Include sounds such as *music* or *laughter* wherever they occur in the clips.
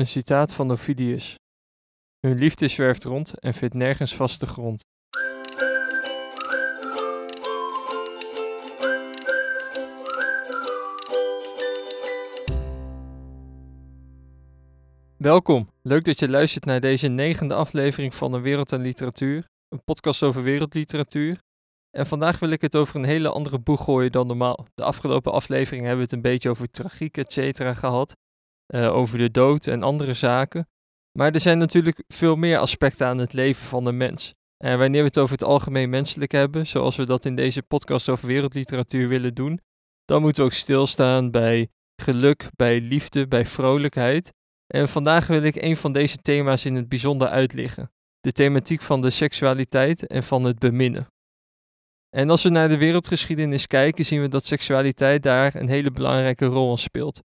Een citaat van Ovidius. Hun liefde zwerft rond en vindt nergens vaste grond. Welkom, leuk dat je luistert naar deze negende aflevering van Een Wereld aan Literatuur, een podcast over wereldliteratuur. En vandaag wil ik het over een hele andere boeg gooien dan normaal. De afgelopen aflevering hebben we het een beetje over tragiek, et cetera, gehad. Uh, over de dood en andere zaken. Maar er zijn natuurlijk veel meer aspecten aan het leven van de mens. En wanneer we het over het algemeen menselijk hebben, zoals we dat in deze podcast over wereldliteratuur willen doen, dan moeten we ook stilstaan bij geluk, bij liefde, bij vrolijkheid. En vandaag wil ik een van deze thema's in het bijzonder uitliggen. De thematiek van de seksualiteit en van het beminnen. En als we naar de wereldgeschiedenis kijken, zien we dat seksualiteit daar een hele belangrijke rol in speelt.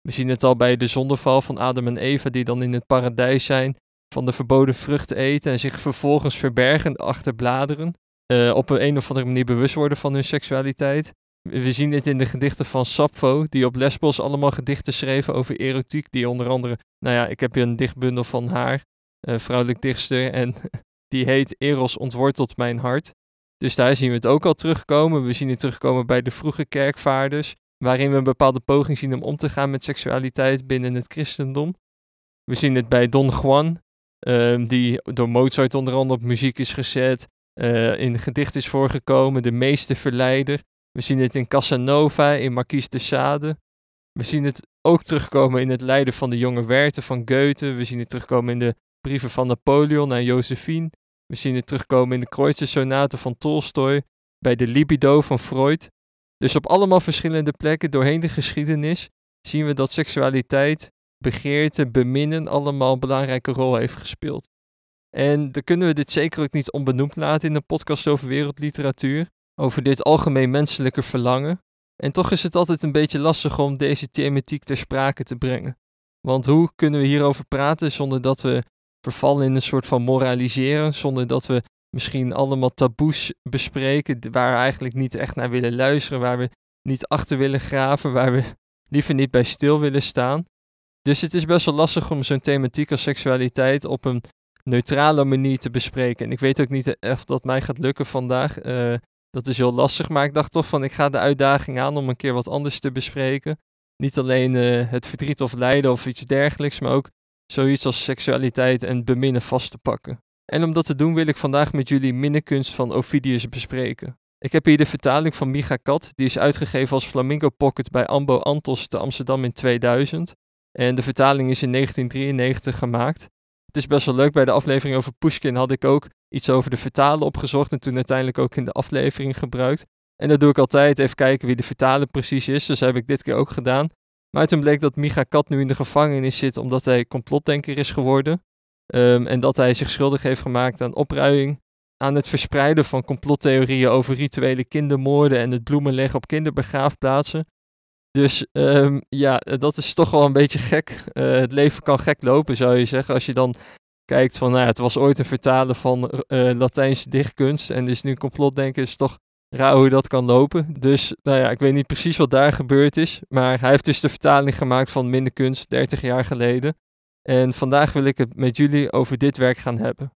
We zien het al bij de zondeval van Adam en Eva, die dan in het paradijs zijn, van de verboden vruchten eten en zich vervolgens verbergen achter bladeren. Uh, op een, een of andere manier bewust worden van hun seksualiteit. We zien dit in de gedichten van Sappho, die op Lesbos allemaal gedichten schreven over erotiek. Die onder andere, nou ja, ik heb hier een dichtbundel van haar, uh, vrouwelijk dichtster, en *laughs* die heet Eros ontwortelt mijn hart. Dus daar zien we het ook al terugkomen. We zien het terugkomen bij de vroege kerkvaarders, waarin we een bepaalde poging zien om om te gaan met seksualiteit binnen het christendom. We zien het bij Don Juan, um, die door Mozart onder andere op muziek is gezet, uh, in gedicht is voorgekomen, de meeste verleider. We zien het in Casanova, in Marquise de Sade. We zien het ook terugkomen in het lijden van de jonge Werther van Goethe. We zien het terugkomen in de brieven van Napoleon aan Josephine. We zien het terugkomen in de Kreutzer-sonaten van Tolstoy, bij de libido van Freud. Dus op allemaal verschillende plekken doorheen de geschiedenis zien we dat seksualiteit, begeerte, beminnen allemaal een belangrijke rol heeft gespeeld. En dan kunnen we dit zeker ook niet onbenoemd laten in een podcast over wereldliteratuur, over dit algemeen menselijke verlangen. En toch is het altijd een beetje lastig om deze thematiek ter sprake te brengen. Want hoe kunnen we hierover praten zonder dat we vervallen in een soort van moraliseren, zonder dat we misschien allemaal taboes bespreken waar we eigenlijk niet echt naar willen luisteren, waar we niet achter willen graven, waar we *laughs* liever niet bij stil willen staan. Dus het is best wel lastig om zo'n thematiek als seksualiteit op een neutrale manier te bespreken. En ik weet ook niet of dat mij gaat lukken vandaag. Uh, dat is heel lastig, maar ik dacht toch van ik ga de uitdaging aan om een keer wat anders te bespreken. Niet alleen uh, het verdriet of lijden of iets dergelijks, maar ook zoiets als seksualiteit en beminnen vast te pakken. En om dat te doen wil ik vandaag met jullie minnenkunst van Ovidius bespreken. Ik heb hier de vertaling van Micha Kat, die is uitgegeven als Flamingo Pocket bij Ambo Antos te Amsterdam in 2000. En de vertaling is in 1993 gemaakt. Het is best wel leuk, bij de aflevering over Pushkin had ik ook iets over de vertalen opgezocht en toen uiteindelijk ook in de aflevering gebruikt. En dat doe ik altijd, even kijken wie de vertaler precies is, dus heb ik dit keer ook gedaan. Maar toen bleek dat Micha Kat nu in de gevangenis zit omdat hij complotdenker is geworden. Um, en dat hij zich schuldig heeft gemaakt aan opruiing, aan het verspreiden van complottheorieën over rituele kindermoorden en het bloemenleggen op kinderbegraafplaatsen. Dus um, ja, dat is toch wel een beetje gek. Uh, het leven kan gek lopen, zou je zeggen. Als je dan kijkt van, nou het was ooit een vertalen van uh, Latijnse dichtkunst en dus nu complotdenken is toch raar hoe dat kan lopen. Dus nou ja, ik weet niet precies wat daar gebeurd is. Maar hij heeft dus de vertaling gemaakt van Minder Kunst 30 jaar geleden. En vandaag wil ik het met jullie over dit werk gaan hebben.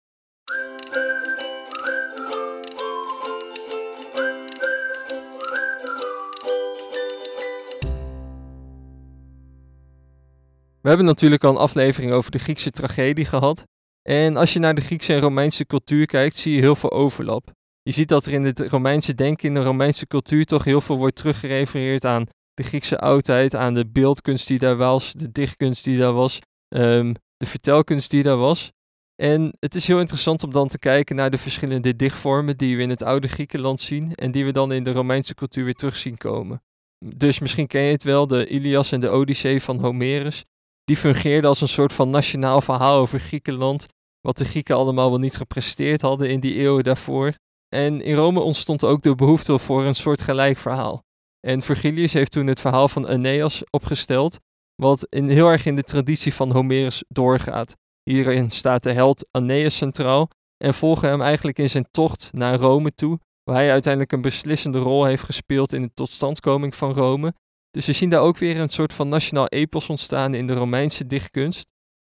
We hebben natuurlijk al een aflevering over de Griekse tragedie gehad. En als je naar de Griekse en Romeinse cultuur kijkt, zie je heel veel overlap je ziet dat er in het Romeinse denken, in de Romeinse cultuur, toch heel veel wordt teruggerefereerd aan de Griekse oudheid, aan de beeldkunst die daar was, de dichtkunst die daar was, um, de vertelkunst die daar was. En het is heel interessant om dan te kijken naar de verschillende dichtvormen die we in het oude Griekenland zien en die we dan in de Romeinse cultuur weer terug zien komen. Dus misschien ken je het wel, de Ilias en de Odyssee van Homerus. Die fungeerde als een soort van nationaal verhaal over Griekenland, wat de Grieken allemaal wel niet gepresteerd hadden in die eeuwen daarvoor. En in Rome ontstond ook de behoefte voor een soort gelijk verhaal. En Virgilius heeft toen het verhaal van Aeneas opgesteld, wat in, heel erg in de traditie van Homerus doorgaat. Hierin staat de held Aeneas centraal en volgen hem eigenlijk in zijn tocht naar Rome toe, waar hij uiteindelijk een beslissende rol heeft gespeeld in de totstandkoming van Rome. Dus we zien daar ook weer een soort van nationaal epos ontstaan in de Romeinse dichtkunst.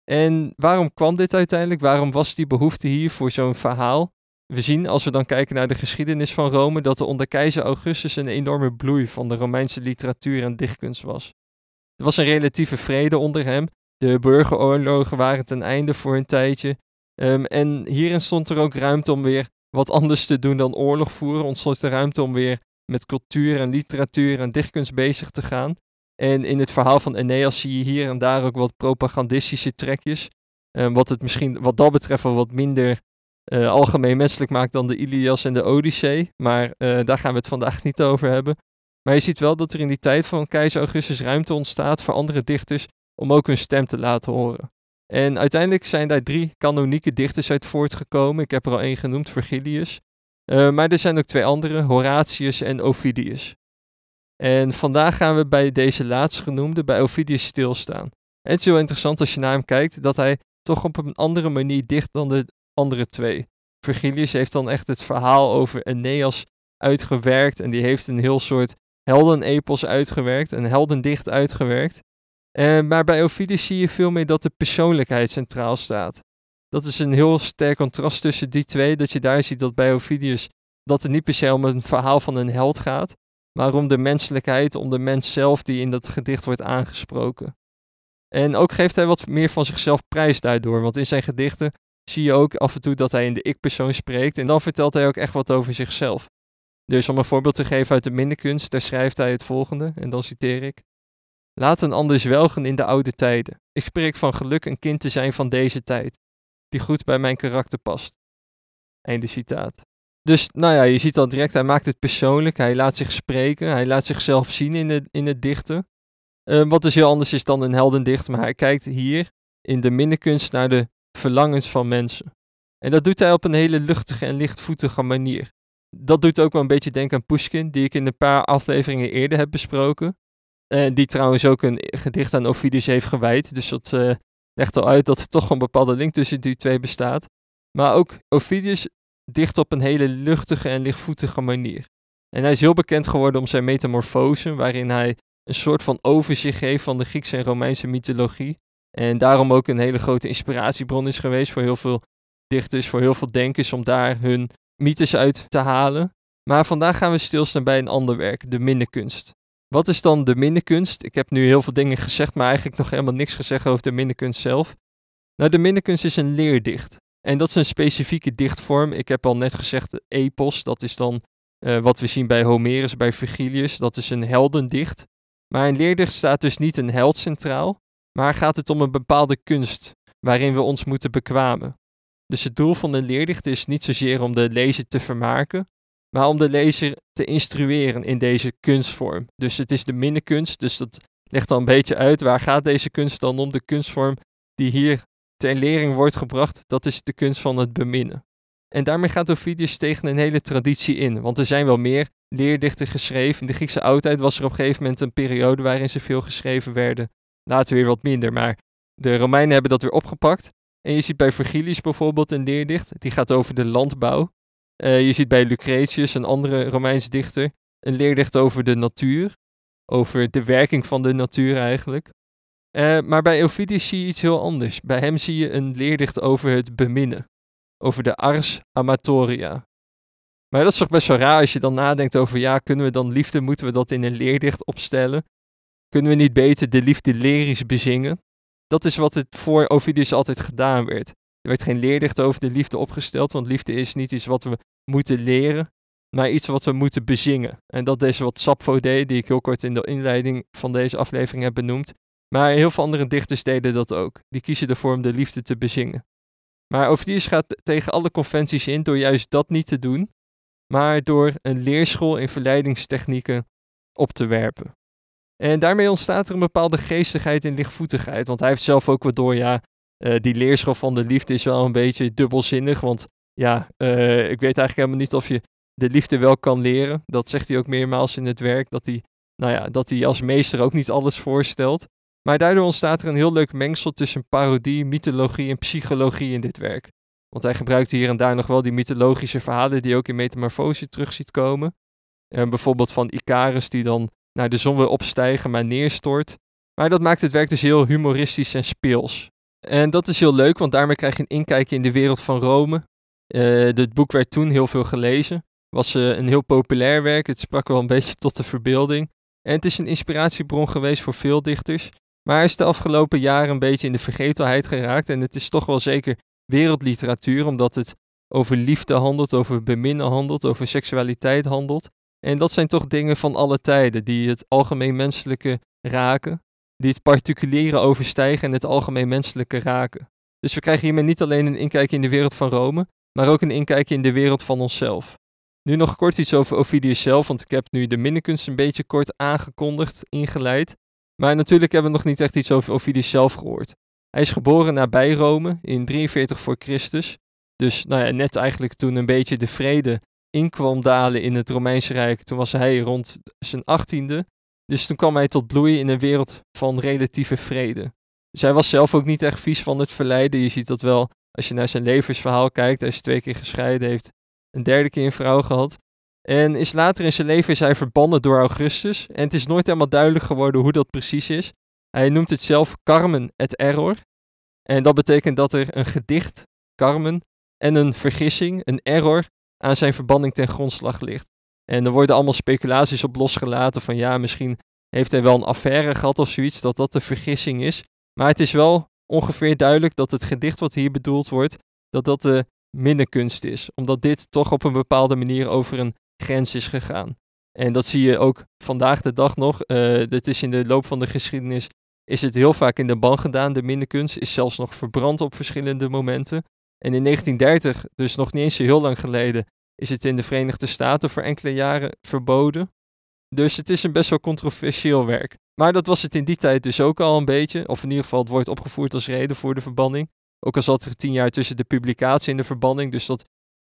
En waarom kwam dit uiteindelijk? Waarom was die behoefte hier voor zo'n verhaal? We zien, als we dan kijken naar de geschiedenis van Rome, dat er onder keizer Augustus een enorme bloei van de Romeinse literatuur en dichtkunst was. Er was een relatieve vrede onder hem. De burgeroorlogen waren ten einde voor een tijdje. Ehm, en hierin stond er ook ruimte om weer wat anders te doen dan oorlog voeren. Ontstond er ruimte om weer met cultuur en literatuur en dichtkunst bezig te gaan. En in het verhaal van Aeneas zie je hier en daar ook wat propagandistische trekjes. Um, wat het misschien wat dat betreft wel wat minder uh, algemeen menselijk maakt dan de Ilias en de Odyssee. Maar uh, daar gaan we het vandaag niet over hebben. Maar je ziet wel dat er in die tijd van keizer Augustus ruimte ontstaat voor andere dichters om ook hun stem te laten horen. En uiteindelijk zijn daar drie kanonieke dichters uit voortgekomen. Ik heb er al één genoemd, Virgilius. Uh, maar er zijn ook twee andere, Horatius en Ovidius. En vandaag gaan we bij deze laatstgenoemde, bij Ovidius, stilstaan. Het is heel interessant als je naar hem kijkt, dat hij toch op een andere manier dicht dan de andere twee. Virgilius heeft dan echt het verhaal over Aeneas uitgewerkt en die heeft een heel soort heldenepos uitgewerkt, een heldendicht uitgewerkt. Uh, maar bij Ovidius zie je veel meer dat de persoonlijkheid centraal staat. Dat is een heel sterk contrast tussen die twee, dat je daar ziet dat bij Ovidius dat het niet per se om een verhaal van een held gaat, maar om de menselijkheid, om de mens zelf die in dat gedicht wordt aangesproken. En ook geeft hij wat meer van zichzelf prijs daardoor, want in zijn gedichten zie je ook af en toe dat hij in de ik-persoon spreekt en dan vertelt hij ook echt wat over zichzelf. Dus om een voorbeeld te geven uit de minderkunst, daar schrijft hij het volgende, en dan citeer ik. Laat een ander zwelgen in de oude tijden. Ik spreek van geluk een kind te zijn van deze tijd, die goed bij mijn karakter past. Einde citaat. Dus nou ja, je ziet al direct, hij maakt het persoonlijk, hij laat zich spreken, hij laat zichzelf zien in, het, in het dichten. Uh, wat dus heel anders is dan een heldendicht, maar hij kijkt hier in de minderkunst naar de verlangens van mensen. En dat doet hij op een hele luchtige en lichtvoetige manier. Dat doet ook wel een beetje denken aan Pushkin, die ik in een paar afleveringen eerder heb besproken. En uh, die trouwens ook een gedicht aan Ovidius heeft gewijd. Dus dat uh, legt al uit dat er toch een bepaalde link tussen die twee bestaat. Maar ook Ovidius dicht op een hele luchtige en lichtvoetige manier. En hij is heel bekend geworden om zijn metamorfose, waarin hij een soort van overzicht geeft van de Griekse en Romeinse mythologie. En daarom ook een hele grote inspiratiebron is geweest voor heel veel dichters, voor heel veel denkers, om daar hun mythes uit te halen. Maar vandaag gaan we stilstaan bij een ander werk, de minnekunst. Wat is dan de minnekunst? Ik heb nu heel veel dingen gezegd, maar eigenlijk nog helemaal niks gezegd over de minnekunst zelf. Nou, de minnekunst is een leerdicht. En dat is een specifieke dichtvorm. Ik heb al net gezegd, epos, dat is dan uh, wat we zien bij Homerus, bij Virgilius. Dat is een heldendicht. Maar een leerdicht staat dus niet een held centraal, maar gaat het om een bepaalde kunst waarin we ons moeten bekwamen. Dus het doel van een leerdicht is niet zozeer om de lezer te vermaken, maar om de lezer te instrueren in deze kunstvorm. Dus het is de minnekunst, dus dat legt al een beetje uit waar gaat deze kunst dan om. De kunstvorm die hier ter lering wordt gebracht, dat is de kunst van het beminnen. En daarmee gaat Ovidius tegen een hele traditie in, want er zijn wel meer leerdichten geschreven. In de Griekse oudheid was er op een gegeven moment een periode waarin ze veel geschreven werden. Later weer wat minder, maar de Romeinen hebben dat weer opgepakt. En je ziet bij Virgilius bijvoorbeeld een leerdicht, die gaat over de landbouw. Uh, je ziet bij Lucretius, een andere Romeinse dichter, een leerdicht over de natuur. Over de werking van de natuur eigenlijk. Uh, maar bij Ovidius zie je iets heel anders. Bij hem zie je een leerdicht over het beminnen. Over de ars amatoria. Maar dat is toch best wel raar als je dan nadenkt over, ja, kunnen we dan liefde, moeten we dat in een leerdicht opstellen? Kunnen we niet beter de liefde lyrisch bezingen? Dat is wat het voor Ovidius altijd gedaan werd. Er werd geen leerdicht over de liefde opgesteld, want liefde is niet iets wat we moeten leren, maar iets wat we moeten bezingen. En dat is wat Sappho deed, die ik heel kort in de inleiding van deze aflevering heb benoemd. Maar heel veel andere dichters deden dat ook. Die kiezen ervoor om de liefde te bezingen. Maar Ovidius gaat tegen alle conventies in door juist dat niet te doen, maar door een leerschool in verleidingstechnieken op te werpen. En daarmee ontstaat er een bepaalde geestigheid en lichtvoetigheid. Want hij heeft zelf ook wat door, ja, uh, die leerschool van de liefde is wel een beetje dubbelzinnig. Want ja, uh, ik weet eigenlijk helemaal niet of je de liefde wel kan leren. Dat zegt hij ook meermaals in het werk. Dat hij, nou ja, dat hij als meester ook niet alles voorstelt. Maar daardoor ontstaat er een heel leuk mengsel tussen parodie, mythologie en psychologie in dit werk. Want hij gebruikt hier en daar nog wel die mythologische verhalen die je ook in Metamorfose terug ziet komen. En bijvoorbeeld van Icarus die dan naar de zon wil opstijgen, maar neerstort. Maar dat maakt het werk dus heel humoristisch en speels. En dat is heel leuk, want daarmee krijg je een inkijkje in de wereld van Rome. Uh, boek werd toen heel veel gelezen. Was uh, een heel populair werk. Het sprak wel een beetje tot de verbeelding. En het is een inspiratiebron geweest voor veel dichters. Maar hij is de afgelopen jaren een beetje in de vergetelheid geraakt. En het is toch wel zeker wereldliteratuur, omdat het over liefde handelt, over beminnen handelt, over seksualiteit handelt. En dat zijn toch dingen van alle tijden, die het algemeen menselijke raken, die het particuliere overstijgen en het algemeen menselijke raken. Dus we krijgen hiermee niet alleen een inkijkje in de wereld van Rome, maar ook een inkijkje in de wereld van onszelf. Nu nog kort iets over Ovidius zelf, want ik heb nu de minnekunst een beetje kort aangekondigd, ingeleid. Maar natuurlijk hebben we nog niet echt iets over Ovidius zelf gehoord. Hij is geboren nabij Rome in 43 voor Christus. Dus nou ja, net eigenlijk toen een beetje de vrede inkwam dalen in het Romeinse Rijk. Toen was hij rond zijn achttiende. Dus toen kwam hij tot bloei in een wereld van relatieve vrede. Hij was zelf ook niet echt vies van het verleiden. Je ziet dat wel als je naar zijn levensverhaal kijkt. Hij is twee keer gescheiden, heeft een derde keer een vrouw gehad. En is later in zijn leven is hij verbannen door Augustus. En het is nooit helemaal duidelijk geworden hoe dat precies is. Hij noemt het zelf Carmen et Error. En dat betekent dat er een gedicht, Carmen, en een vergissing, een error, aan zijn verbanning ten grondslag ligt. En er worden allemaal speculaties op losgelaten van ja, misschien heeft hij wel een affaire gehad of zoiets, dat dat de vergissing is. Maar het is wel ongeveer duidelijk dat het gedicht wat hier bedoeld wordt, dat dat de minnekunst is. Omdat dit toch op een bepaalde manier over een grens is gegaan. En dat zie je ook vandaag de dag nog. Uh, dit is in de loop van de geschiedenis is het heel vaak in de ban gedaan. De minnekunst is zelfs nog verbrand op verschillende momenten. En in 1930, dus nog niet eens heel lang geleden, is het in de Verenigde Staten voor enkele jaren verboden. Dus het is een best wel controversieel werk. Maar dat was het in die tijd dus ook al een beetje. Of in ieder geval, het wordt opgevoerd als reden voor de verbanning. Ook al zat er tien jaar tussen de publicatie en de verbanning. Dus dat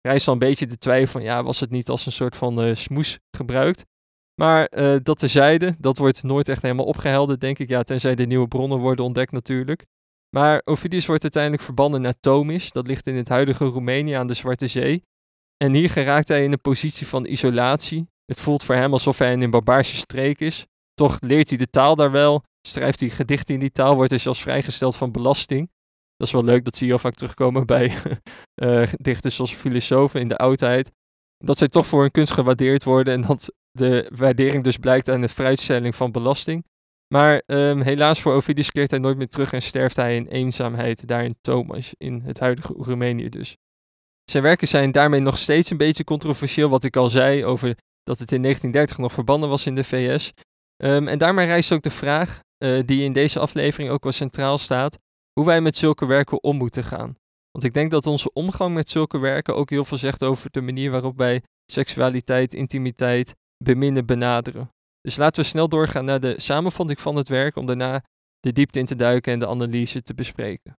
rijst al een beetje de twijfel van, ja, was het niet als een soort van uh, smoes gebruikt? Maar uh, dat tezijde, dat wordt nooit echt helemaal opgehelderd, denk ik. Ja, tenzij de nieuwe bronnen worden ontdekt natuurlijk. Maar Ovidius wordt uiteindelijk verbannen naar Tomis. Dat ligt in het huidige Roemenië aan de Zwarte Zee. En hier geraakt hij in een positie van isolatie. Het voelt voor hem alsof hij in een barbaarse streek is. Toch leert hij de taal daar wel, schrijft hij gedichten in die taal, wordt hij zelfs vrijgesteld van belasting. Dat is wel leuk, dat je heel vaak terugkomen bij *laughs* uh, dichters zoals filosofen in de oudheid. Dat zij toch voor hun kunst gewaardeerd worden en dat de waardering dus blijkt aan de vrijstelling van belasting. Maar um, helaas voor Ovidius keert hij nooit meer terug en sterft hij in eenzaamheid daar in Thomas, in het huidige Roemenië dus. Zijn werken zijn daarmee nog steeds een beetje controversieel, wat ik al zei over dat het in 1930 nog verbannen was in de VS. Ehm, en daarmee rijst ook de vraag, uh, die in deze aflevering ook wel centraal staat, hoe wij met zulke werken om moeten gaan. Want ik denk dat onze omgang met zulke werken ook heel veel zegt over de manier waarop wij seksualiteit, intimiteit, beminnen benaderen. Dus laten we snel doorgaan naar de samenvatting van het werk om daarna de diepte in te duiken en de analyse te bespreken.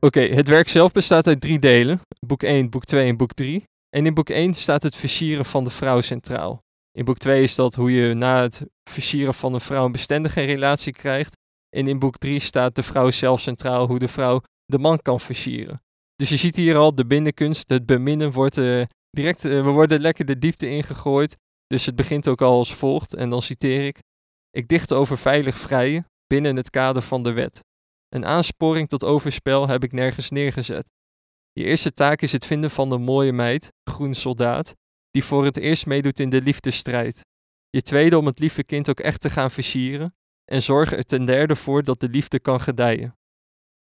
Oké, het werk zelf bestaat uit drie delen: boek 1, boek 2 en boek 3. En in boek 1 staat het versieren van de vrouw centraal. In boek 2 is dat hoe je na het versieren van een vrouw een bestendige relatie krijgt. En in boek 3 staat de vrouw zelf centraal, hoe de vrouw de man kan versieren. Dus je ziet hier al de binnenkunst, het beminnen wordt uh, direct, uh, we worden lekker de diepte ingegooid. Dus het begint ook al als volgt, en dan citeer ik. Ik dicht over veilig vrijen binnen het kader van de wet. Een aansporing tot overspel heb ik nergens neergezet. Je eerste taak is het vinden van de mooie meid, groen soldaat, die voor het eerst meedoet in de liefdesstrijd. Je tweede om het lieve kind ook echt te gaan versieren en zorg er ten derde voor dat de liefde kan gedijen.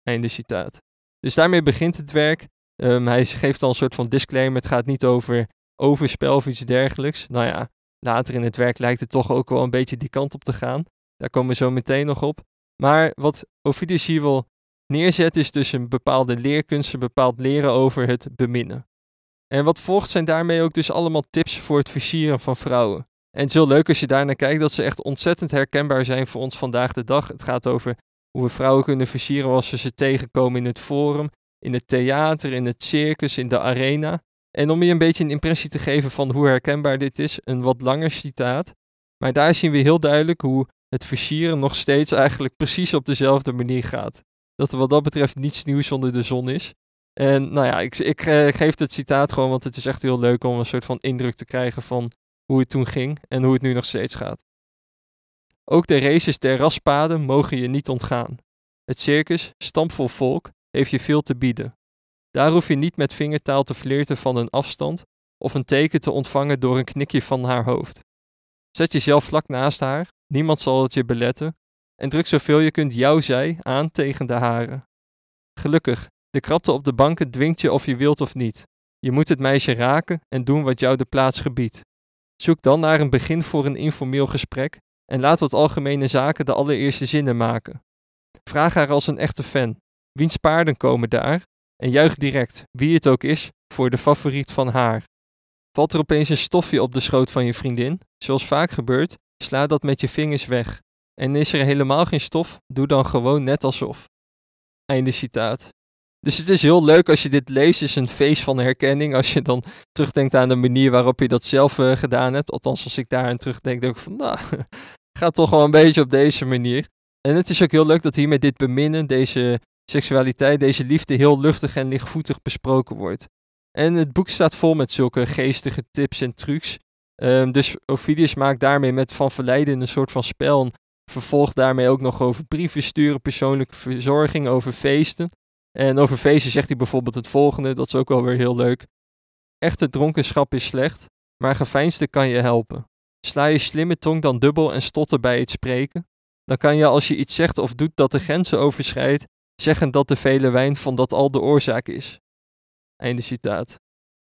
Einde citaat. Dus daarmee begint het werk. Um, hij geeft al een soort van disclaimer. Het gaat niet over overspel of iets dergelijks. Nou ja, later in het werk lijkt het toch ook wel een beetje die kant op te gaan. Daar komen we zo meteen nog op. Maar wat Ovidius hier wil neerzetten is dus een bepaalde leerkunst, een bepaald leren over het beminnen. En wat volgt zijn daarmee ook dus allemaal tips voor het versieren van vrouwen. En het is heel leuk als je daarnaar kijkt dat ze echt ontzettend herkenbaar zijn voor ons vandaag de dag. Het gaat over hoe we vrouwen kunnen versieren als we ze tegenkomen in het forum, in het theater, in het circus, in de arena. En om je een beetje een impressie te geven van hoe herkenbaar dit is, een wat langer citaat. Maar daar zien we heel duidelijk hoe het versieren nog steeds eigenlijk precies op dezelfde manier gaat. Dat er wat dat betreft niets nieuws onder de zon is. En nou ja, ik, ik eh, geef het citaat gewoon, want het is echt heel leuk om een soort van indruk te krijgen van hoe het toen ging en hoe het nu nog steeds gaat. Ook de races der raspaden mogen je niet ontgaan. Het circus, stampvol volk, heeft je veel te bieden. Daar hoef je niet met vingertaal te flirten van een afstand of een teken te ontvangen door een knikje van haar hoofd. Zet jezelf vlak naast haar, niemand zal het je beletten, en druk zoveel je kunt jouw zij aan tegen de hare. Gelukkig, de krapte op de banken dwingt je of je wilt of niet. Je moet het meisje raken en doen wat jou de plaats gebiedt. Zoek dan naar een begin voor een informeel gesprek en laat wat algemene zaken de allereerste zinnen maken. Vraag haar als een echte fan. Wiens paarden komen daar? En juich direct, wie het ook is, voor de favoriet van haar. Valt er opeens een stofje op de schoot van je vriendin? Zoals vaak gebeurt, sla dat met je vingers weg. En is er helemaal geen stof, doe dan gewoon net alsof. Einde citaat. Dus het is heel leuk als je dit leest, het is een feest van herkenning. Als je dan terugdenkt aan de manier waarop je dat zelf uh, gedaan hebt. Althans, als ik daar aan terugdenk, denk ik van, nou, *laughs* gaat toch wel een beetje op deze manier. En het is ook heel leuk dat hier met dit beminnen, deze seksualiteit, deze liefde heel luchtig en lichtvoetig besproken wordt. En het boek staat vol met zulke geestige tips en trucs. Um, dus Ovidius maakt daarmee met Van Verleiden een soort van spel. En vervolgt daarmee ook nog over brieven sturen, persoonlijke verzorging, over feesten. En over feesten zegt hij bijvoorbeeld het volgende, dat is ook wel weer heel leuk. Echte dronkenschap is slecht, maar geveinsde kan je helpen. Sla je slimme tong dan dubbel en stotter bij het spreken. Dan kan je als je iets zegt of doet dat de grenzen overschrijdt, zeggen dat de vele wijn van dat al de oorzaak is. Einde citaat.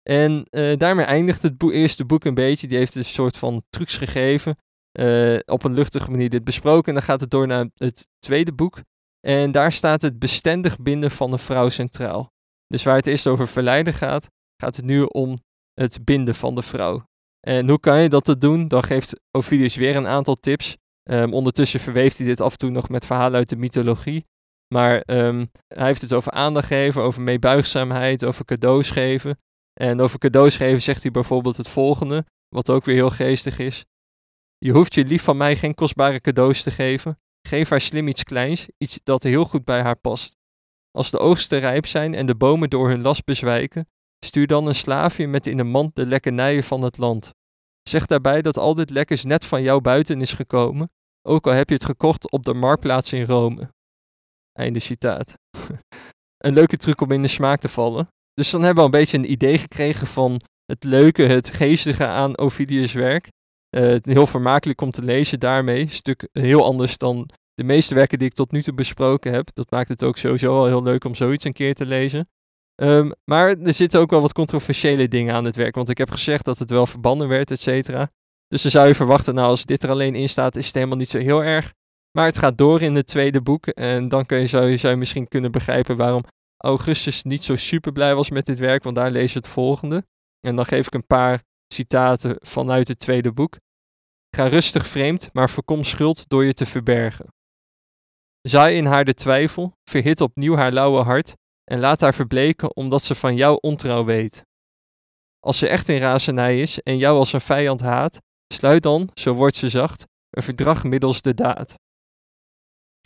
En uh, daarmee eindigt het eerste boek een beetje. Die heeft een soort van trucs gegeven. Uh, op een luchtige manier dit besproken. En dan gaat het door naar het tweede boek. En daar staat het bestendig binden van een vrouw centraal. Dus waar het eerst over verleiden gaat, gaat het nu om het binden van de vrouw. En hoe kan je dat doen? Dan geeft Ovidius weer een aantal tips. Um, ondertussen verweeft hij dit af en toe nog met verhalen uit de mythologie. Maar um, hij heeft het over aandacht geven, over meebuigzaamheid, over cadeaus geven. En over cadeaus geven zegt hij bijvoorbeeld het volgende, wat ook weer heel geestig is. Je hoeft je lief van mij geen kostbare cadeaus te geven. Geef haar slim iets kleins, iets dat heel goed bij haar past. Als de oogsten rijp zijn en de bomen door hun last bezwijken, stuur dan een slaafje met in een mand de lekkernijen van het land. Zeg daarbij dat al dit lekkers net van jou buiten is gekomen, ook al heb je het gekocht op de marktplaats in Rome. Einde citaat. *laughs* een leuke truc om in de smaak te vallen. Dus dan hebben we een beetje een idee gekregen van het leuke, het geestige aan Ovidius' werk. Uh, heel vermakelijk om te lezen daarmee. Een stuk heel anders dan de meeste werken die ik tot nu toe besproken heb. Dat maakt het ook sowieso wel heel leuk om zoiets een keer te lezen. Um, maar er zitten ook wel wat controversiële dingen aan het werk. Want ik heb gezegd dat het wel verbannen werd, et cetera. Dus dan zou je verwachten, nou als dit er alleen in staat, is het helemaal niet zo heel erg. Maar het gaat door in het tweede boek. En dan kun je, zou, je, zou je misschien kunnen begrijpen waarom Augustus niet zo super blij was met dit werk. Want daar lees je het volgende. En dan geef ik een paar citaten vanuit het tweede boek. Ga rustig vreemd, maar voorkom schuld door je te verbergen. Zaai in haar de twijfel, verhit opnieuw haar lauwe hart en laat haar verbleken omdat ze van jou ontrouw weet. Als ze echt in razernij is en jou als een vijand haat, sluit dan, zo wordt ze zacht, een verdrag middels de daad.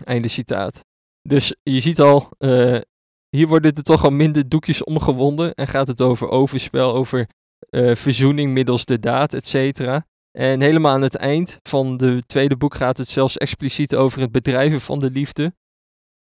Einde citaat. Dus je ziet al, uh, hier worden er toch al minder doekjes omgewonden en gaat het over overspel, over uh, verzoening middels de daad, et cetera. En helemaal aan het eind van het tweede boek gaat het zelfs expliciet over het bedrijven van de liefde.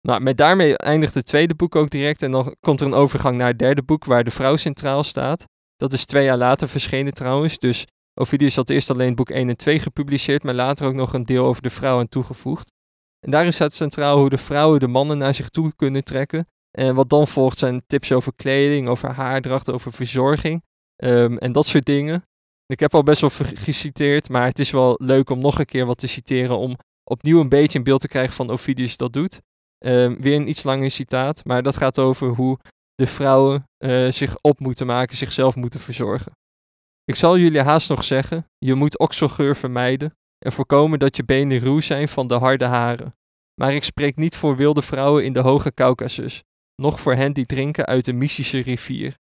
Nou, met daarmee eindigt het tweede boek ook direct en dan komt er een overgang naar het derde boek waar de vrouw centraal staat. Dat is twee jaar later verschenen trouwens, dus Ovidius had eerst alleen boek 1 en 2 gepubliceerd, maar later ook nog een deel over de vrouw aan toegevoegd. En daarin staat centraal hoe de vrouwen de mannen naar zich toe kunnen trekken. En wat dan volgt zijn tips over kleding, over haardracht, over verzorging um, en dat soort dingen. Ik heb al best wel geciteerd, maar het is wel leuk om nog een keer wat te citeren om opnieuw een beetje een beeld te krijgen van Ovidius dat doet. Um, weer een iets langer citaat, maar dat gaat over hoe de vrouwen uh, zich op moeten maken, zichzelf moeten verzorgen. Ik zal jullie haast nog zeggen, je moet okselgeur vermijden en voorkomen dat je benen ruw zijn van de harde haren. Maar ik spreek niet voor wilde vrouwen in de hoge Caucasus, noch voor hen die drinken uit de Mysische rivier.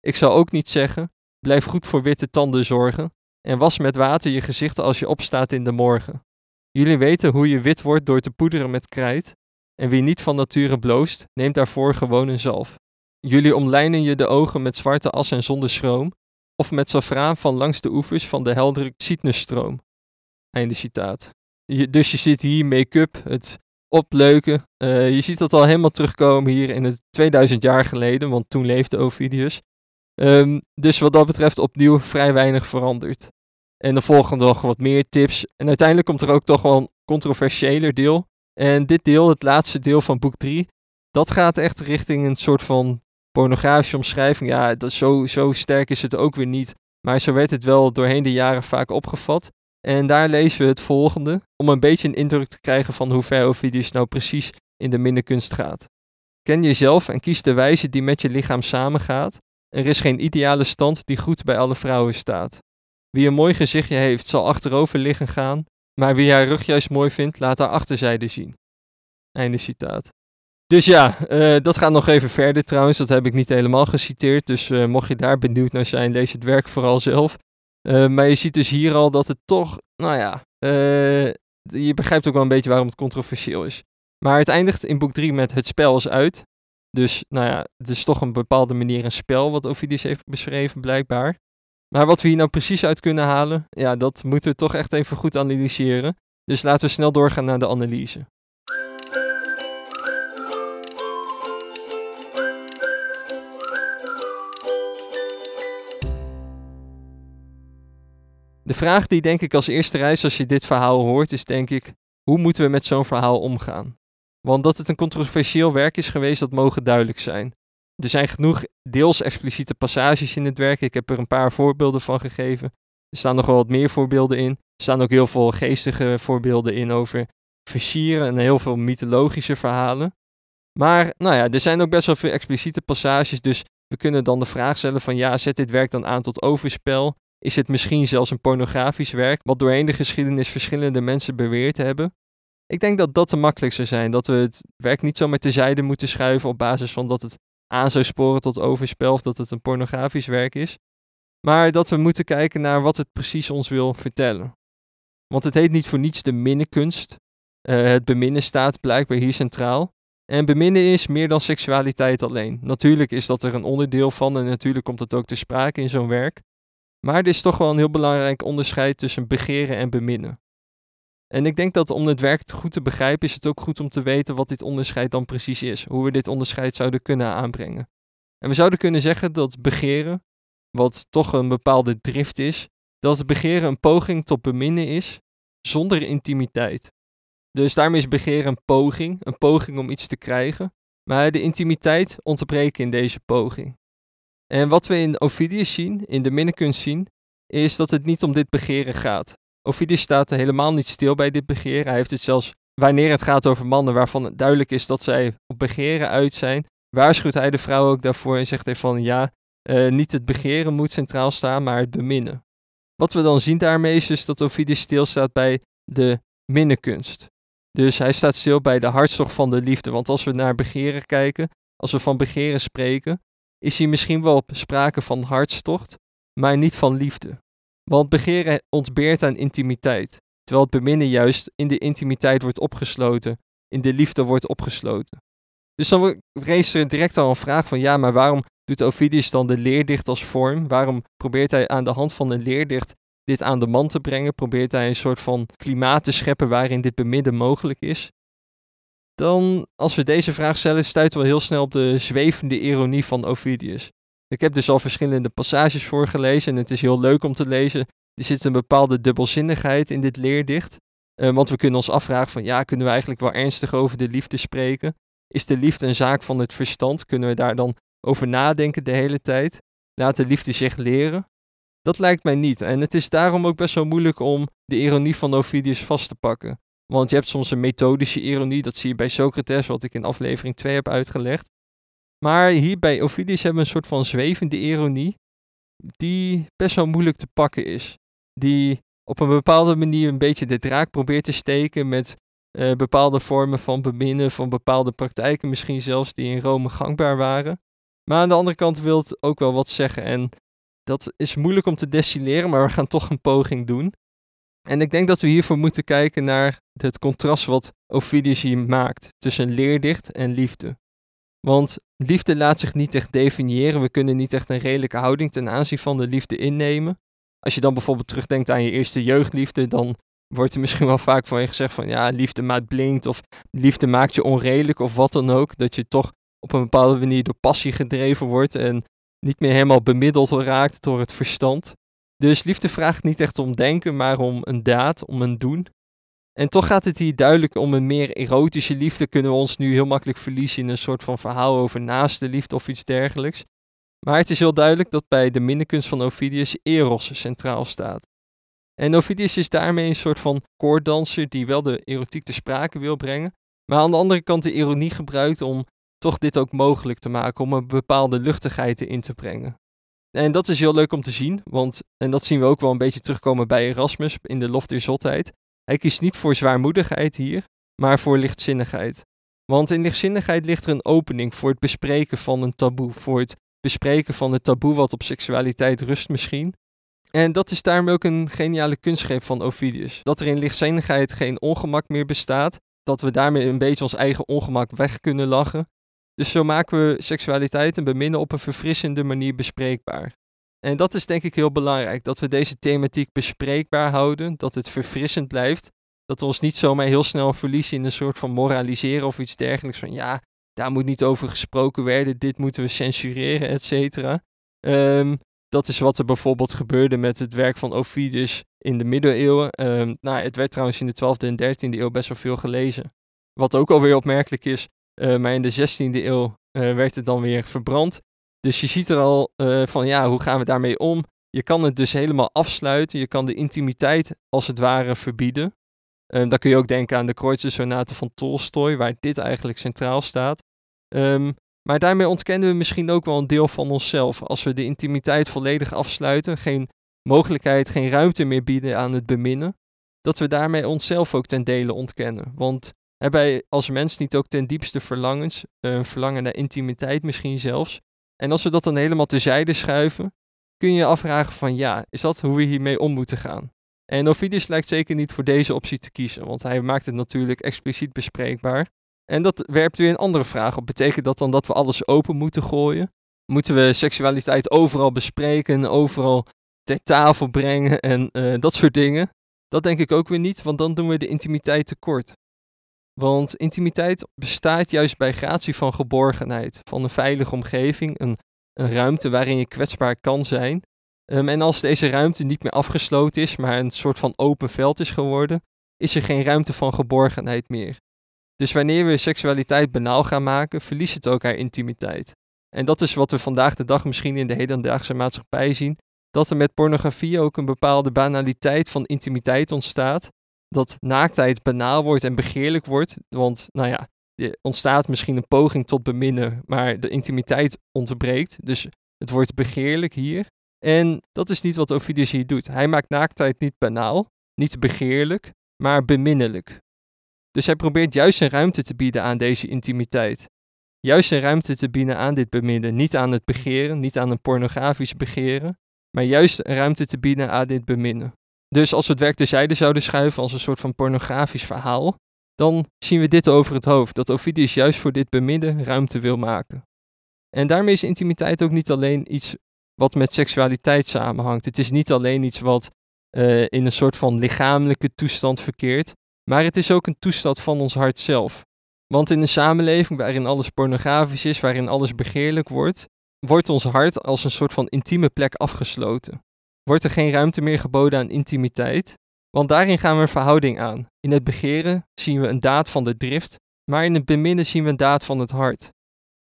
Ik zal ook niet zeggen, blijf goed voor witte tanden zorgen en was met water je gezicht als je opstaat in de morgen. Jullie weten hoe je wit wordt door te poederen met krijt, en wie niet van nature bloost, neemt daarvoor gewoon een zalf. jullie omlijnen je de ogen met zwarte as en zonder schroom, of met safraan van langs de oevers van de heldere Cytnusstroom. Einde citaat. Dus je ziet hier make-up, het opleuken. Uh, je ziet dat al helemaal terugkomen hier in het 2000 jaar geleden, want toen leefde Ovidius. Um, dus wat dat betreft opnieuw vrij weinig veranderd. En dan volgen nog wat meer tips. En uiteindelijk komt er ook toch wel een controversiëler deel. En dit deel, het laatste deel van boek 3, dat gaat echt richting een soort van pornografische omschrijving. Ja, dat, zo, zo sterk is het ook weer niet. Maar zo werd het wel doorheen de jaren vaak opgevat. En daar lezen we het volgende, om een beetje een indruk te krijgen van hoe ver Ovidius nou precies in de minnekunst gaat. Ken jezelf en kies de wijze die met je lichaam samengaat. Er is geen ideale stand die goed bij alle vrouwen staat. Wie een mooi gezichtje heeft, zal achterover liggen gaan, maar wie haar rug juist mooi vindt, laat haar achterzijde zien. Einde citaat. Dus ja, uh, dat gaat nog even verder trouwens. Dat heb ik niet helemaal geciteerd. Dus uh, mocht je daar benieuwd naar zijn, lees het werk vooral zelf. Uh, maar je ziet dus hier al dat het toch, nou ja, je begrijpt ook wel een beetje waarom het controversieel is. Maar het eindigt in boek 3 met het spel is uit. Dus nou ja, het is toch een bepaalde manier een spel wat Ovidius heeft beschreven blijkbaar. Maar wat we hier nou precies uit kunnen halen, ja, dat moeten we toch echt even goed analyseren. Dus laten we snel doorgaan naar de analyse. De vraag die denk ik als eerste reis als je dit verhaal hoort, is denk ik, hoe moeten we met zo'n verhaal omgaan? Want dat het een controversieel werk is geweest, dat mogen duidelijk zijn. Er zijn genoeg deels expliciete passages in het werk. Ik heb er een paar voorbeelden van gegeven. Er staan nog wel wat meer voorbeelden in. Er staan ook heel veel geestige voorbeelden in over versieren en heel veel mythologische verhalen. Maar nou ja, er zijn ook best wel veel expliciete passages, dus we kunnen dan de vraag stellen van ja, zet dit werk dan aan tot overspel? Is het misschien zelfs een pornografisch werk, wat doorheen de geschiedenis verschillende mensen beweerd hebben? Ik denk dat dat te makkelijk zou zijn, dat we het werk niet zomaar terzijde moeten schuiven op basis van dat het aan zou sporen tot overspel of dat het een pornografisch werk is. Maar dat we moeten kijken naar wat het precies ons wil vertellen. Want het heet niet voor niets de minnenkunst. Uh, het beminnen staat blijkbaar hier centraal. En beminnen is meer dan seksualiteit alleen. Natuurlijk is dat er een onderdeel van en natuurlijk komt het ook te sprake in zo'n werk. Maar er is toch wel een heel belangrijk onderscheid tussen begeren en beminnen. En ik denk dat om het werk goed te begrijpen, is het ook goed om te weten wat dit onderscheid dan precies is. Hoe we dit onderscheid zouden kunnen aanbrengen. En we zouden kunnen zeggen dat begeren, wat toch een bepaalde drift is, dat begeren een poging tot beminnen is zonder intimiteit. Dus daarmee is begeren een poging, een poging om iets te krijgen, maar de intimiteit ontbreekt in deze poging. En wat we in Ovidius zien, in de minnekunst zien, is dat het niet om dit begeren gaat. Ovidius staat helemaal niet stil bij dit begeer. Hij heeft het zelfs, wanneer het gaat over mannen waarvan het duidelijk is dat zij op begeren uit zijn, waarschuwt hij de vrouw ook daarvoor en zegt hij van ja, uh, niet het begeren moet centraal staan, maar het beminnen. Wat we dan zien daarmee is dus dat Ovidius stilstaat bij de minnenkunst. Dus hij staat stil bij de hartstocht van de liefde. Want als we naar begeren kijken, als we van begeren spreken, is hier misschien wel sprake van hartstocht, maar niet van liefde. Want begeren ontbeert aan intimiteit, terwijl het beminnen juist in de intimiteit wordt opgesloten, in de liefde wordt opgesloten. Dus dan rees er direct al een vraag van ja, maar waarom doet Ovidius dan de leerdicht als vorm? Waarom probeert hij aan de hand van een leerdicht dit aan de man te brengen? Probeert hij een soort van klimaat te scheppen waarin dit beminnen mogelijk is? Dan, als we deze vraag stellen, stuiten we heel snel op de zwevende ironie van Ovidius. Ik heb dus al verschillende passages voorgelezen en het is heel leuk om te lezen. Er zit een bepaalde dubbelzinnigheid in dit leerdicht. Uh, want we kunnen ons afvragen van ja, kunnen we eigenlijk wel ernstig over de liefde spreken? Is de liefde een zaak van het verstand? Kunnen we daar dan over nadenken de hele tijd? Laat de liefde zich leren? Dat lijkt mij niet. En het is daarom ook best wel moeilijk om de ironie van Ovidius vast te pakken. Want je hebt soms een methodische ironie, dat zie je bij Socrates, wat ik in aflevering 2 heb uitgelegd. Maar hier bij Ovidius hebben we een soort van zwevende ironie, die best wel moeilijk te pakken is. Die op een bepaalde manier een beetje de draak probeert te steken met uh, bepaalde vormen van beminnen, van bepaalde praktijken misschien zelfs die in Rome gangbaar waren. Maar aan de andere kant wil het ook wel wat zeggen en dat is moeilijk om te destilleren, maar we gaan toch een poging doen. En ik denk dat we hiervoor moeten kijken naar het contrast wat Ovidius hier maakt tussen leerdicht en liefde. Want liefde laat zich niet echt definiëren. We kunnen niet echt een redelijke houding ten aanzien van de liefde innemen. Als je dan bijvoorbeeld terugdenkt aan je eerste jeugdliefde, dan wordt er misschien wel vaak van je gezegd van ja, liefde maakt blinkt of liefde maakt je onredelijk of wat dan ook. Dat je toch op een bepaalde manier door passie gedreven wordt en niet meer helemaal bemiddeld raakt door het verstand. Dus liefde vraagt niet echt om denken, maar om een daad, om een doen. En toch gaat het hier duidelijk om een meer erotische liefde. Kunnen we ons nu heel makkelijk verliezen in een soort van verhaal over naaste liefde of iets dergelijks. Maar het is heel duidelijk dat bij de minnekunst van Ovidius Eros centraal staat. En Ovidius is daarmee een soort van koorddanser die wel de erotiek te sprake wil brengen, maar aan de andere kant de ironie gebruikt om toch dit ook mogelijk te maken, om een bepaalde luchtigheid erin te brengen. En dat is heel leuk om te zien, want, en dat zien we ook wel een beetje terugkomen bij Erasmus in de Lof der Zotheid. Hij kiest niet voor zwaarmoedigheid hier, maar voor lichtzinnigheid. Want in lichtzinnigheid ligt er een opening voor het bespreken van een taboe, voor het bespreken van het taboe wat op seksualiteit rust misschien. En dat is daarmee ook een geniale kunstgreep van Ovidius. Dat er in lichtzinnigheid geen ongemak meer bestaat, dat we daarmee een beetje ons eigen ongemak weg kunnen lachen. Dus zo maken we seksualiteit en beminnen op een verfrissende manier bespreekbaar. En dat is denk ik heel belangrijk, dat we deze thematiek bespreekbaar houden, dat het verfrissend blijft, dat we ons niet zomaar heel snel verliezen in een soort van moraliseren of iets dergelijks van ja, daar moet niet over gesproken worden, dit moeten we censureren, et cetera. Ehm, dat is wat er bijvoorbeeld gebeurde met het werk van Ovidius in de middeleeuwen. Um, nou, het werd trouwens in de 12e en 13e eeuw best wel veel gelezen. Wat ook alweer opmerkelijk is, uh, maar in de 16e eeuw uh, werd het dan weer verbrand. Dus je ziet er al uh, van ja, hoe gaan we daarmee om? Je kan het dus helemaal afsluiten. Je kan de intimiteit als het ware verbieden. Um, dan kun je ook denken aan de Kreutzer van Tolstoy, waar dit eigenlijk centraal staat. Um, maar daarmee ontkennen we misschien ook wel een deel van onszelf. Als we de intimiteit volledig afsluiten, geen mogelijkheid, geen ruimte meer bieden aan het beminnen, dat we daarmee onszelf ook ten dele ontkennen. Want hebben wij als mens niet ook ten diepste verlangens, een verlangen naar intimiteit misschien zelfs. En als we dat dan helemaal terzijde schuiven, kun je je afvragen van ja, is dat hoe we hiermee om moeten gaan? En Ovidius lijkt zeker niet voor deze optie te kiezen, want hij maakt het natuurlijk expliciet bespreekbaar. En dat werpt weer een andere vraag op. Betekent dat dan dat we alles open moeten gooien? Moeten we seksualiteit overal bespreken, overal ter tafel brengen en uh, dat soort dingen? Dat denk ik ook weer niet, want dan doen we de intimiteit tekort. Want intimiteit bestaat juist bij gratie van geborgenheid, van een veilige omgeving, een, een ruimte waarin je kwetsbaar kan zijn. Um, en als deze ruimte niet meer afgesloten is, maar een soort van open veld is geworden, is er geen ruimte van geborgenheid meer. Dus wanneer we seksualiteit banaal gaan maken, verliest het ook haar intimiteit. En dat is wat we vandaag de dag misschien in de hedendaagse maatschappij zien. Dat er met pornografie ook een bepaalde banaliteit van intimiteit ontstaat. Dat naaktheid banaal wordt en begeerlijk wordt. Want, nou ja, er ontstaat misschien een poging tot beminnen, maar de intimiteit ontbreekt. Dus het wordt begeerlijk hier. En dat is niet wat Ovidius hier doet. Hij maakt naaktheid niet banaal, niet begeerlijk, maar beminnelijk. Dus hij probeert juist een ruimte te bieden aan deze intimiteit. Juist een ruimte te bieden aan dit beminnen. Niet aan het begeren, niet aan een pornografisch begeren, maar juist een ruimte te bieden aan dit beminnen. Dus als we het werk terzijde zouden schuiven als een soort van pornografisch verhaal, dan zien we dit over het hoofd, dat Ovidius juist voor dit beminnen ruimte wil maken. En daarmee is intimiteit ook niet alleen iets wat met seksualiteit samenhangt. Het is niet alleen iets wat uh, in een soort van lichamelijke toestand verkeert, maar het is ook een toestand van ons hart zelf. Want in een samenleving waarin alles pornografisch is, waarin alles begeerlijk wordt, wordt ons hart als een soort van intieme plek afgesloten. Wordt er geen ruimte meer geboden aan intimiteit, want daarin gaan we een verhouding aan. In het begeren zien we een daad van de drift, maar in het beminnen zien we een daad van het hart.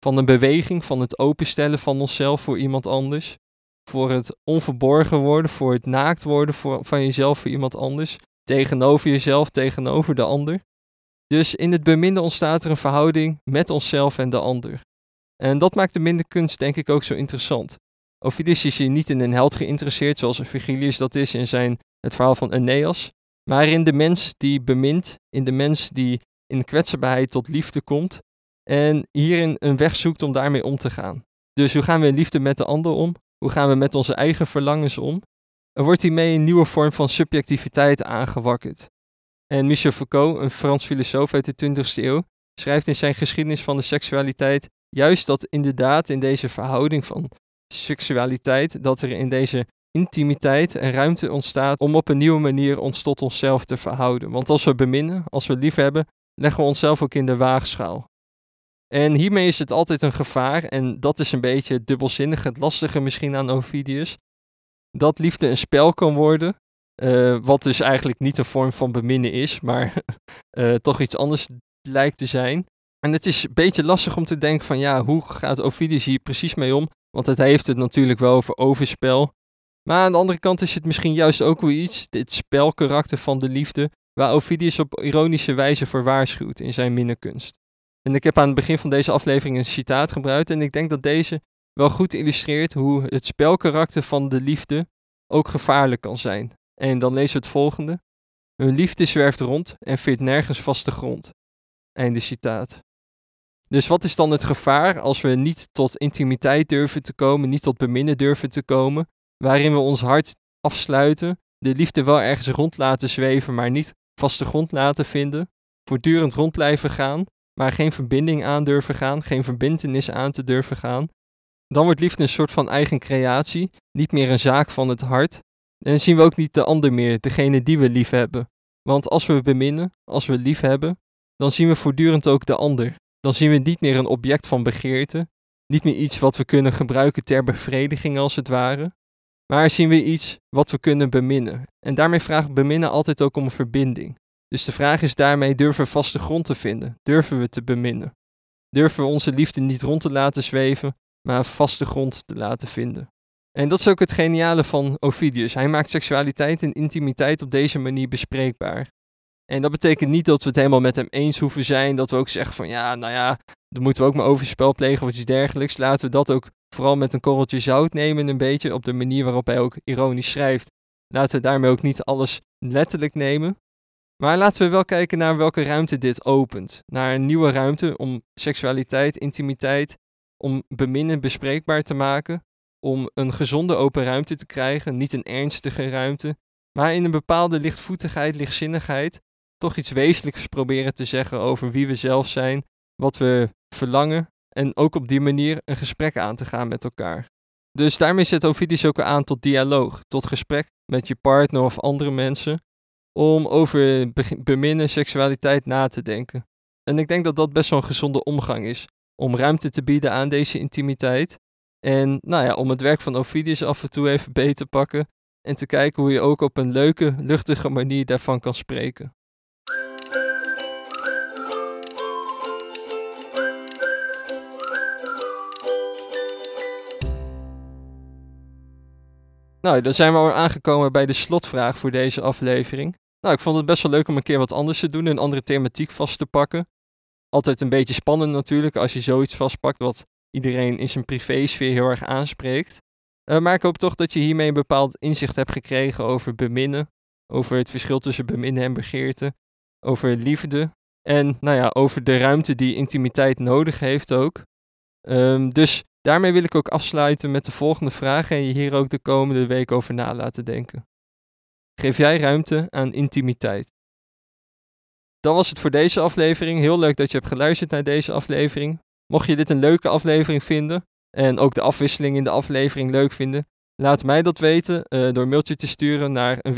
Van een beweging, van het openstellen van onszelf voor iemand anders, voor het onverborgen worden, voor het naakt worden van jezelf voor iemand anders, tegenover jezelf, tegenover de ander. Dus in het beminden ontstaat er een verhouding met onszelf en de ander. En dat maakt de minderkunst denk ik ook zo interessant. Ovidius is hier niet in een held geïnteresseerd zoals Virgilius dat is in zijn Het verhaal van Aeneas, maar in de mens die bemint, in de mens die in kwetsbaarheid tot liefde komt en hierin een weg zoekt om daarmee om te gaan. Dus hoe gaan we in liefde met de ander om? Hoe gaan we met onze eigen verlangens om? Er wordt hiermee een nieuwe vorm van subjectiviteit aangewakkerd. En Michel Foucault, een Frans filosoof uit de 20e eeuw, schrijft in zijn geschiedenis van de seksualiteit juist dat inderdaad in deze verhouding van seksualiteit, dat er in deze intimiteit en ruimte ontstaat om op een nieuwe manier ons tot onszelf te verhouden. Want als we beminnen, als we lief hebben, leggen we onszelf ook in de waagschaal. En hiermee is het altijd een gevaar, en dat is een beetje het dubbelzinnige, het lastige misschien aan Ovidius, dat liefde een spel kan worden, uh, wat dus eigenlijk niet een vorm van beminnen is, maar uh, *laughs* toch iets anders lijkt te zijn. En het is een beetje lastig om te denken van ja, hoe gaat Ovidius hier precies mee om? Want het heeft het natuurlijk wel over overspel. Maar aan de andere kant is het misschien juist ook wel iets, dit spelkarakter van de liefde, waar Ovidius op ironische wijze voor waarschuwt in zijn minnekunst. En ik heb aan het begin van deze aflevering een citaat gebruikt en ik denk dat deze wel goed illustreert hoe het spelkarakter van de liefde ook gevaarlijk kan zijn. En dan lezen we het volgende. Hun liefde zwerft rond en vindt nergens vaste grond. Einde citaat. Dus wat is dan het gevaar als we niet tot intimiteit durven te komen, niet tot beminnen durven te komen, waarin we ons hart afsluiten, de liefde wel ergens rond laten zweven, maar niet vaste grond laten vinden, voortdurend rond blijven gaan, maar geen verbinding aan durven gaan, geen verbindenis aan te durven gaan, dan wordt liefde een soort van eigen creatie, niet meer een zaak van het hart. En dan zien we ook niet de ander meer, degene die we lief hebben. Want als we beminnen, als we lief hebben, dan zien we voortdurend ook de ander. Dan zien we niet meer een object van begeerte, niet meer iets wat we kunnen gebruiken ter bevrediging als het ware, maar zien we iets wat we kunnen beminnen. En daarmee vraagt beminnen altijd ook om een verbinding. Dus de vraag is daarmee, durven we vaste grond te vinden? Durven we te beminnen? Durven we onze liefde niet rond te laten zweven, maar vaste grond te laten vinden? En dat is ook het geniale van Ovidius. Hij maakt seksualiteit en intimiteit op deze manier bespreekbaar. En dat betekent niet dat we het helemaal met hem eens hoeven zijn. Dat we ook zeggen van ja, nou ja, dan moeten we ook maar overspel plegen of iets dergelijks. Laten we dat ook vooral met een korreltje zout nemen, een beetje op de manier waarop hij ook ironisch schrijft. Laten we daarmee ook niet alles letterlijk nemen. Maar laten we wel kijken naar welke ruimte dit opent. Naar een nieuwe ruimte om seksualiteit, intimiteit, om beminnen bespreekbaar te maken. Om een gezonde open ruimte te krijgen, niet een ernstige ruimte, maar in een bepaalde lichtvoetigheid, lichtzinnigheid, toch iets wezenlijks proberen te zeggen over wie we zelf zijn, wat we verlangen en ook op die manier een gesprek aan te gaan met elkaar. Dus daarmee zet Ovidius ook aan tot dialoog, tot gesprek met je partner of andere mensen, om over beminnen, seksualiteit na te denken. En ik denk dat dat best wel een gezonde omgang is, om ruimte te bieden aan deze intimiteit. En nou ja, om het werk van Ovidius af en toe even beter te pakken en te kijken hoe je ook op een leuke, luchtige manier daarvan kan spreken. Nou, dan zijn we al aangekomen bij de slotvraag voor deze aflevering. Nou, ik vond het best wel leuk om een keer wat anders te doen, een andere thematiek vast te pakken. Altijd een beetje spannend natuurlijk als je zoiets vastpakt wat iedereen in zijn privésfeer heel erg aanspreekt. Uh, maar ik hoop toch dat je hiermee een bepaald inzicht hebt gekregen over beminnen, over het verschil tussen beminnen en begeerte, over liefde en nou ja, over de ruimte die intimiteit nodig heeft ook. Um, dus Daarmee wil ik ook afsluiten met de volgende vraag en je hier ook de komende week over na laten denken. Geef jij ruimte aan intimiteit? Dat was het voor deze aflevering. Heel leuk dat je hebt geluisterd naar deze aflevering. Mocht je dit een leuke aflevering vinden en ook de afwisseling in de aflevering leuk vinden, laat mij dat weten uh, door een mailtje te sturen naar een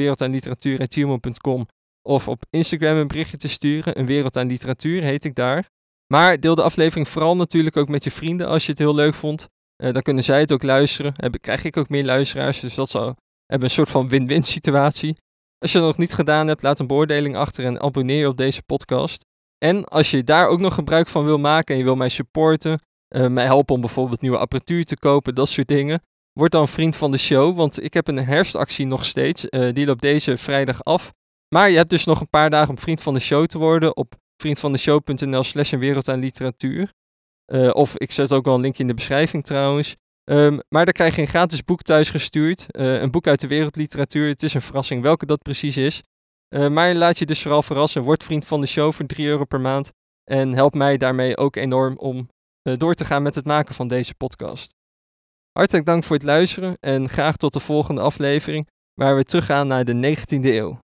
of op Instagram een berichtje te sturen. Een wereld aan literatuur heet ik daar. Maar deel de aflevering vooral natuurlijk ook met je vrienden als je het heel leuk vond. Uh, dan kunnen zij het ook luisteren. Dan krijg ik ook meer luisteraars. Dus dat zou hebben een soort van win-win situatie. Als je het nog niet gedaan hebt, laat een beoordeling achter en abonneer je op deze podcast. En als je daar ook nog gebruik van wil maken en je wil mij supporten, uh, mij helpen om bijvoorbeeld nieuwe apparatuur te kopen, dat soort dingen. Word dan vriend van de show, want ik heb een herfstactie nog steeds. Uh, die loopt deze vrijdag af. Maar je hebt dus nog een paar dagen om vriend van de show te worden op vriendvandeshow.nl slash een wereld aan literatuur. Uh, of ik zet ook wel een linkje in de beschrijving trouwens. Um, maar daar krijg je een gratis boek thuis gestuurd. Uh, een boek uit de wereldliteratuur. Het is een verrassing welke dat precies is. Uh, maar laat je dus vooral verrassen. Word vriend van de show voor 3 euro per maand. En help mij daarmee ook enorm om door te gaan met het maken van deze podcast. Hartelijk dank voor het luisteren en graag tot de volgende aflevering waar we teruggaan naar de 19e eeuw.